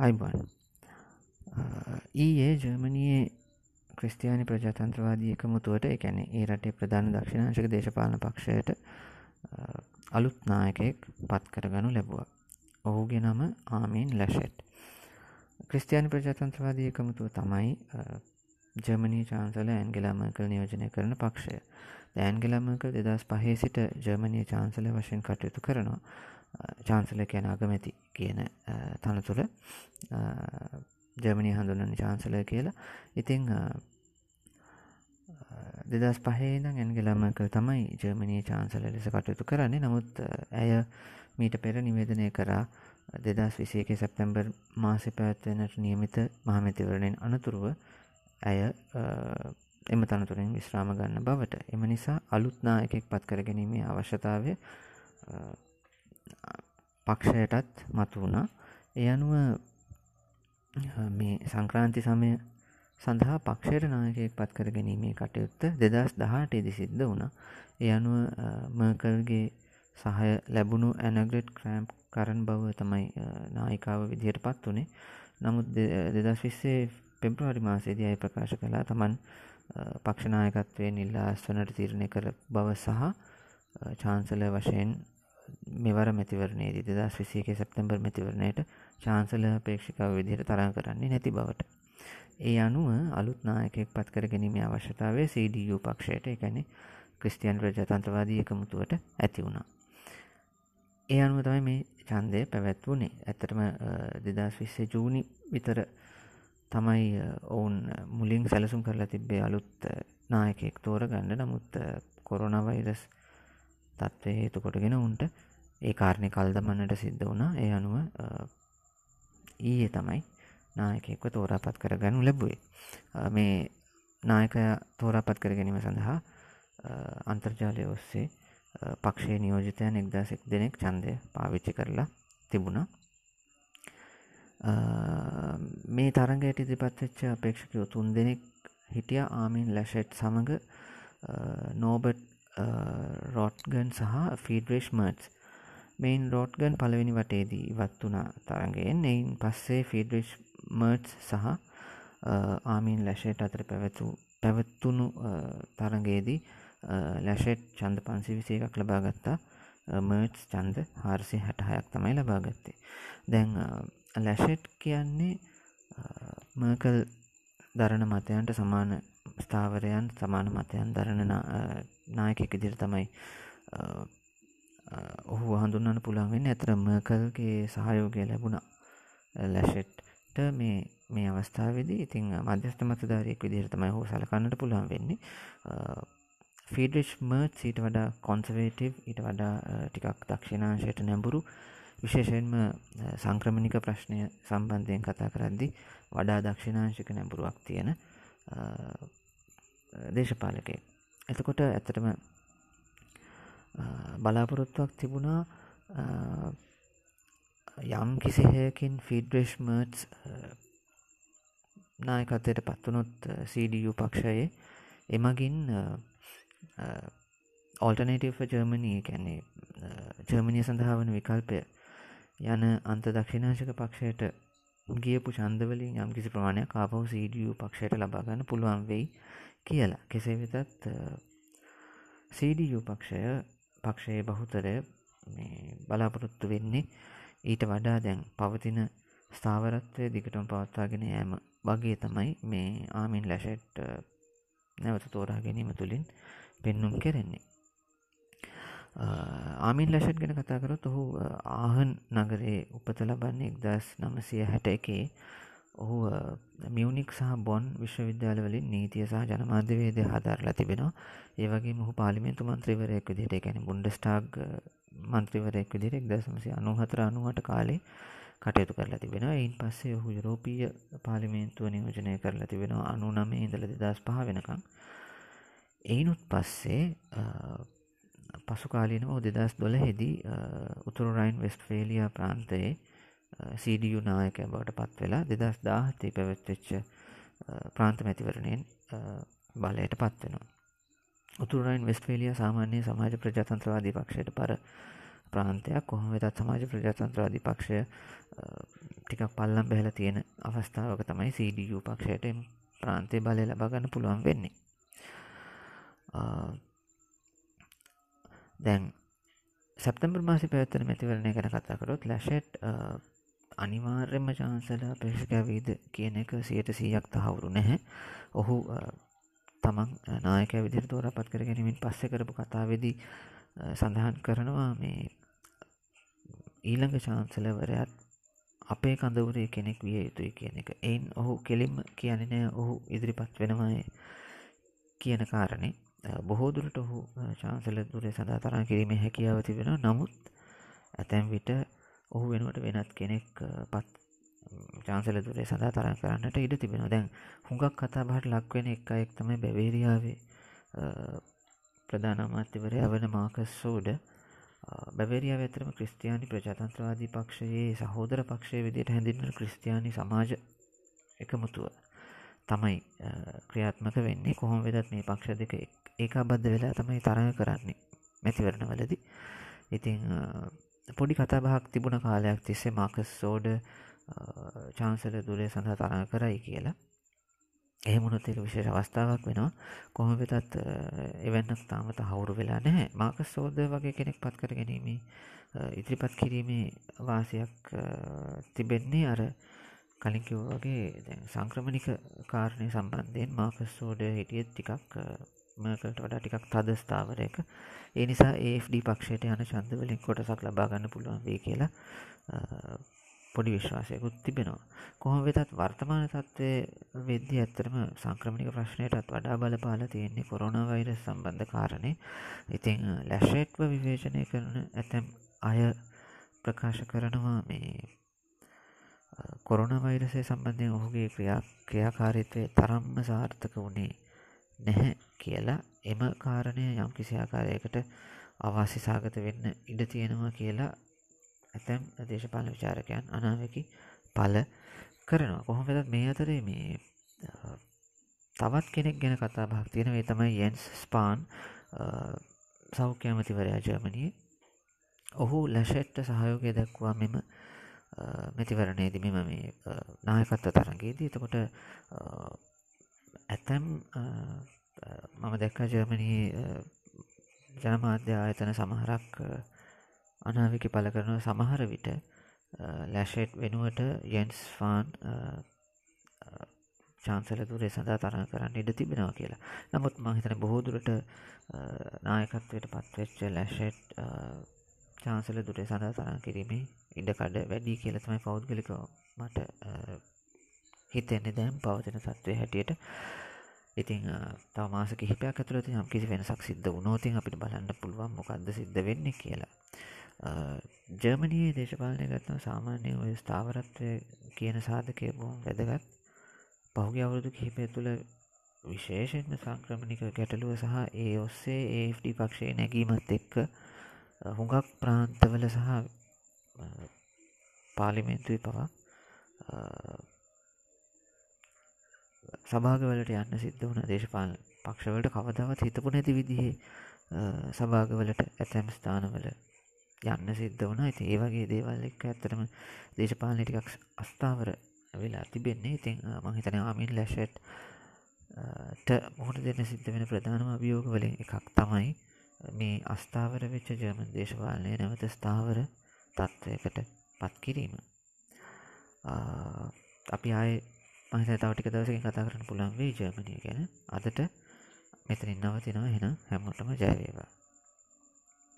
අයිබන් ඊයේ ජර්මණයේ ක්‍රස්තියානි ප්‍රජාතන්ත්‍රවාදී එකමුතුවට එකැනෙ ඒ රටේ ප්‍රධාන දක්ෂිණංශක දේශපාලන පක්ෂයට අලුත් නායකෙක් පත් කරගනු ලැබුව. ඔහුගේ නම ආමීන් ලැෂෙට්. ක්‍රස්තියානි ප්‍රජාතන්ත්‍රවාදී එකමුතුව තමයි ජර්මනී චාන්සල ඇන්ගෙලාමකල් නියෝජනය කරන පක්ෂය. ඇන්ගෙලාමකල් දෙදස් පහේ සිට ජර්මනී චාන්සල වශයෙන් කටයුතු කරනවා. චාන්සල කියන අගමැති කියන තනතුර ජර්මණය හඳුනන චාන්සල කියලා. ඉතිං දෙදස් පහේදං ඇන්ගලමක තමයි ජර්මණී චාන්සල ලෙස කටයුතු කරන්නේ. නමුත් ඇය මීට පෙර නිවේදනය කරා දෙදස් විසේක සැප්තැම්බර් මාසි පැත්වෙනට නියමිත මහමැතිවරණයෙන් අනතුරුව ඇය එම තනතුරින් විශ්‍රාම ගන්න බවට. එම නිසා අලුත්නා එකෙක් පත් කර ගැනීමේ අවශ්‍යතාවය පක්ෂයටත් මතු වුණා. ඒ අනුව මේ සංක්‍රාන්ති සමය සඳහා පක්ෂයට නායකයෙක් පත් කර ගැනීමේ කටයුත්ත දෙදස් දහටේදි සිද්ධ වුණ. ඒ අනුව මර්කල්ගේ සහය ලැබුණු ඇනග්‍රෙට් ක්‍රෑම්ප් කරන් බව තමයි නායිකාව විදිහයට පත් වනේ නමුත් දෙදස් විස්සේ පෙම්ප්‍රවාරි මාසේදී අය ප්‍රකාශ කලා තමන් පක්ෂනායකත්වය නිල්ලා ස්වනට තීරණය කර බව සහ චාන්සල වශයෙන් මෙවර මැතිවරණයේදී දෙදස් විසේගේ සැප්තැම්බර් මැතිවරණයට චාන්සල පේක්ෂිකාව විදිහට තරං කරන්නේ නැති බවට. ඒ අනුව අලුත් නායකෙක් පත් කර ගැනීමේ අවශ්‍යතාවය CDU පක්ෂයට එකැනෙ ක්‍රස්තියන් ප්‍රජාතන්ත්‍රවාදී එකමුතුවට ඇති වුණා. ඒ අනුව තමයි මේ චන්දය පැවැත් වුණේ ඇත්තටම දෙදස් විස්සේ ජූනි විතර තමයි ඔවුන් මුලින් සැලසුම් කරලා තිබ්බේ අලුත් නායකෙක් තෝර ගන්න නමුත් කොරොනවයිරස් තත්ත්වය හේතු කොටගෙන උන්ට ඒ කාරණය කල් දමන්නට සිද්ධ වුණා. ඒ අනුව ඊයේ තමයි නායකෙක්ව තෝරාපත් කරගනු ලැබුවේ. මේ නායකය තෝරාපත් කර ගැනීම සඳහා අන්තර්ජාලය ඔස්සේ පක්ෂය නියෝජිතයන් එක්දාසෙක් දෙනෙක් චන්දය පාවිච්චි කරලා තිබුණා. මේ තරගයට ඉදිරිපත්වෙච්ච අපේක්ෂකයෝ තුන් දෙනෙක් හිටිය. ආමීන් ලැෂෙට් සමඟ නෝබට් රොට්ගන් සහ ෆීඩරේෂ් මර්ට්ස්. මෙයින් රෝට්ගන් පළවෙනි වටේදී ඉවත් වුණ. තරගෙන් එයින් පස්සේ ෆිඩරිෂ් මර්ට්ස් සහ ආමීන් ලැෂේට් අතර පැවැතු පැවත්තුුණු තරගේදී ලැෂෙට් චන්ද පන්සි විසේ එකක් ලබා ගත්තා. මර්ට්ස් චන්ද හාරසි හැටහයක් තමයි ලබාගත්තේ දැන් ලැෂෙට් කියන්නේ මර්කල් දරණ මතයන්ට සමාන ස්ථාවරයන් සමාන මතයන් දරණ නායකෙක ඉදිරි තමයි ඔහු හඳුන්නන්න පුළන්වෙන්න ඇතර මර්කල්ගේ සහයෝගය ලැබුණා. ලැෂෙට්ට මේ මේ අවස්ථාවේදී ඉතින් මධ්‍යස්ථ මතධාරයෙක් විදිහට තමයි හෝ සලකන්නට පුළුවන් වෙන්නේ. ෆීඩරිෂ් මර්ච් ඊට වඩා කොන්සවේටව් ඊට වඩා ටිකක් දක්ෂිනාංශයට නැඹුරු විශේෂයෙන්ම සංක්‍රමණික ප්‍රශ්නය සම්බන්ධයෙන් කතා කරද්දි වඩා දක්ෂිනාංශික නැඹුරුවක් තියෙන දේශපාලකය එතකොට ඇත්තටම බලාපොරොත්තුවක් තිබුණා. යම් කිසිහයකින් ෆිඩ්‍රෙෂ් මර්ට්ස් නායකත්වයට පත්වනොත් CDU පක්ෂයේ. එමගින් ඕල්ටනේටව ජර්මණී කැන්නේ ජර්මණය සඳහා වන විකල්පය යන අන්ත දක්ෂිනාශක පක්ෂයට ගියපු චන්දවලින් යම් කිසි ප්‍රමාණයක් ආපහු CDU පක්ෂයට ලබාගන්න පුළුවන් වෙයි කියලා. කෙසේ වෙතත් CDU පක්ෂය පක්ෂයේ බහුතරය බලාපොරොත්තු වෙන්නේ. ඊට වඩා දැන් පවතින ස්ථාවරත්වය දිගටම පවත්වාගෙන යෑම වගේ තමයි මේ ආමින් ලැෂෙට් නැවත තෝරා ගැනීම තුළින් පෙන්නුම් කෙරෙන්නේ. ආමින් ලැෂට් ගැන කතාකරොත් ඔහු ආහන් නගරේ උපත ලබන්නේ එක්දස් නමසය හැට එකේ ඔහු මියනික් සහ බොන් විශ්වවිද්‍යාලවලින් නීතිය සහ ජනමාධ්‍යවේදය හදාරලා තිබෙනවා. ඒවගේ මොහු පාලිමෙන්තු මන්ත්‍රීවරයෙක් විදිහට එකැන බුන්ඩස්ටාග් මන්ත්‍රීවරයෙක් විදිරෙක් දසමසි අනුහතර අනුවට කාලේ කටයුතු කරලා තිබෙනවා. එයින් පස්සේ ඔහු යුරෝපීය පාලිමේන්තුව නියෝජනය කරලා තිබෙනවා අනු නමේ ඉඳල දෙදස් පහ වෙනකං එයිනුත් පස්සේ පසුකාලීනව දෙදස් දොළහෙදී උතුරුරයින් වෙස්ට්ෆේලිය ප්‍රාන්තයේ සීඩියු නායකය බවට පත් වෙලා දෙදස් දාහතේ පැවැත්වෙච්ච ප්‍රාන්ත මැතිවරණයෙන් බලයට පත්වෙනවා. උතුරයින් වෙස්පේලිය සාමාන්‍ය සමාජ ප්‍රජාතන්ත්‍රවාදී පක්ෂයට පර ප්‍රාන්තයක් කොහොම වෙතත් සමාජ ප්‍රජාතන්ත්‍රවාදී පක්ෂය ටිකක් පල්ලම් බැහල තියෙන අවස්ථාවක තමයි CDU පක්ෂයට ප්‍රාන්තය බලය ලබාගන්න පුළුවන් වෙන්නේ දැන් සැප්තම්බර් මාසි පැවත්තන මැතිවරණය ගැන කතාකරොත් ලැෂෙට් අනිවාර්යම චාන්සල ප්‍රේෂකවීද කියන එක සියට සීයක් තහවුරු නැහැ. ඔහු තමන් නායක විදිර තෝර පත් කර ගැනීමෙන් පස්සෙ කරපු කතාවෙදී සඳහන් කරනවා මේ ඊළඟ චාන්සලවරයත් අපේ කඳවුරේ කෙනෙක් විය යුතුයි කියන එක. එයින් ඔහු කෙලින්ම කියනනෑ ඔහු ඉදිරිපත් වෙනවාය කියන කාරණේ. බොහෝදුරට ඔහු චාන්සල දුරේ සඳහා තරන් කිරීම හැකියාව තිබෙන නමුත් ඇතැම් විට ඔහු වෙනුවට වෙනත් කෙනෙක් පත් චාන්සල දුරේ සඳහා තරන් කරන්නට ඉඩ තිබෙන දැන් හුඟක් කතා බහට ලක්වෙන එක එක් තමයි බැවේරියාවේ ප්‍රධාන අමාත්‍යවරය වන මාකස් සෝඩ. බැවරියා ඇතරම ක්‍රස්තියානි ප්‍රජාතන්ත්‍රවාදී පක්ෂයේ සහෝදර පක්ෂය විදියට හැඳින්වන ක්‍රස්තියානි සමාජ එකමුතුව තමයි ක්‍රියාත්මක වෙන්නේ. කොහොම වෙදත් මේ පක්ෂ දෙක ඒක අබද්ධ වෙලා තමයි තරඟ කරන්නේ. මැතිවරණවලදි. ඉතිං පොඩි කතාබහක් තිබුණ කාලයක් තිස්සේ මාකස් සෝඩ චාන්සල දුරේ සඳහා තරඟ කරයි කියලා. එහෙමුණොත් එක විශේෂ අවස්ථාවක් වෙනවා. කොහොම වෙතත් එවැන්නක් තාමත හවුරු වෙලා නැහැ. මාකස් සෝද වගේ කෙනෙක් පත් කර ගැනීමේ ඉදිරිපත් කිරීමේ වාසයක් තිබෙන්නේ අර කලින් කිව් වගේ දැන් සංක්‍රමණික කාරණය සම්බන්ධයෙන් මාකස් සෝඩ හිටියත් ටිකක් මකට වඩා ටිකක් තද ස්ථාවරයක. ඒ නිසා ඒFD පක්ෂයට යන චන්දවලින් කොටසක් ලබාගන්න පුළුවන් වේ කියලා පොඩි විශ්වාසයකුත් තිබෙනවා. කොහොම වෙතත් වර්තමාන තත්ත්වය වෙද්දි ඇත්තරම සංක්‍රමණික ප්‍රශ්නයටත් වඩා බලපාල තියෙන්නේ කොරුණ වෛර සම්බන්ධ කාරණය ඉතිං ලැශේට්ව විවේචනය කරන ඇතැම් අය ප්‍රකාශ කරනවා මේ කොරුණ වෛරසය සම්බන්ධයෙන් ඔහුගේ ක්‍රියා ක්‍රියාකාරිත්වය තරම්ම සාර්ථක වුණේ නැහැ. කියලා එම කාරණය යම් කිසි ආකාරයකට අවාසි සාගත වෙන්න ඉඩ තියෙනවා කියලා ඇතැම් දේශපාල විචාරකයන් අනාවකි පල කරනවා. කොහොම වෙදත් මේ අතරේ මේ තවත් කෙනෙක් ගැන කතා භක් තියෙනවේ තමයි යන්ස් ස්පාන් සෞඛ්‍ය ඇමතිවරයා ජර්මණී ඔහු ලැෂෙට්ට සහයෝගය දක්වා මෙම මැතිවරණයේදී මෙම මේ නායකත්ව තරගේදී එතකොට ඇතැම් මම දැක්කා ජර්මණී ජනමාධ්‍ය ආයතන සමහරක් අනාවිකි පල කරන සමහර විට. ලැෂෙට් වෙනුවට යන්ස් ෆාන් චාන්සල තුරේ සඳහා තරහ කරන්න ඉඩ තිබෙනවා කියලා. නමුත් මහිතන බොහෝදුරට නායකත්වයට පත්වෙච්ච ලැෂෙට් චාන්සල දුරේ සඳහා තරහ කිරීමේ ඉඩකඩ වැඩි කියල තමයි පෞද්ගලික මට හිතෙන්නේ. දැම් පවතින සත්වය හැටියට ඉතිං තව මාස කිහිපයක් ඇතුළත යම් කිසි වෙනසක් සිද්ධ වනෝතින් අපිට බලන්න පුළුවන් මොකක්ද සිද්ධ වෙන්න කියලා. ජර්මණයේ දේශපාලනය ගත්න සාමාන්‍ය ඔය ස්ථාවරත්වය කියන සාධකය බොහොම වැදගත්. පහුගිය අවුරුදු කිහිපය තුළ විශේෂෙන්ම සංක්‍රමණික ගැටලුව සහ ඒ ඔස්සේ ඒFD පක්ෂය නැගීමත් එක්ක හුඟක් ප්‍රාන්තවල සහ පාලිමෙන්තුයි පවා සභාගවලට යන්න සිද්ධ වන දේශපාල පක්ෂවලට කවදාවත් හිතපු නැති විදිහේ සභාගවලට ඇතැම් ස්ථානවල යන්න සිද්ධ වන ඇති ඒ වගේ දේවල් එක්ක ඇත්තරම දේශපාලන ටිකක් අස්ථාවර වෙලා තිබෙන්නේ. ඉතින් මහිතන ආමින් ලැෂට් මොහට දෙන්න සිද්ධ වෙන ප්‍රධානම අභියෝග වලින් එකක් තමයි මේ අස්ථාවර වෙච්ච ජර්මන් දේශපාලනය නැවත ස්ථාවර තත්ත්වයකට පත් කිරීම. අපි ආය මහිත තවටික දවසකින් කතා කරන්න පුළන් වේ ජර්මණය ගැන. අදට මෙතනින් නවතිනවා හෙන හැමෝටම ජයවේවා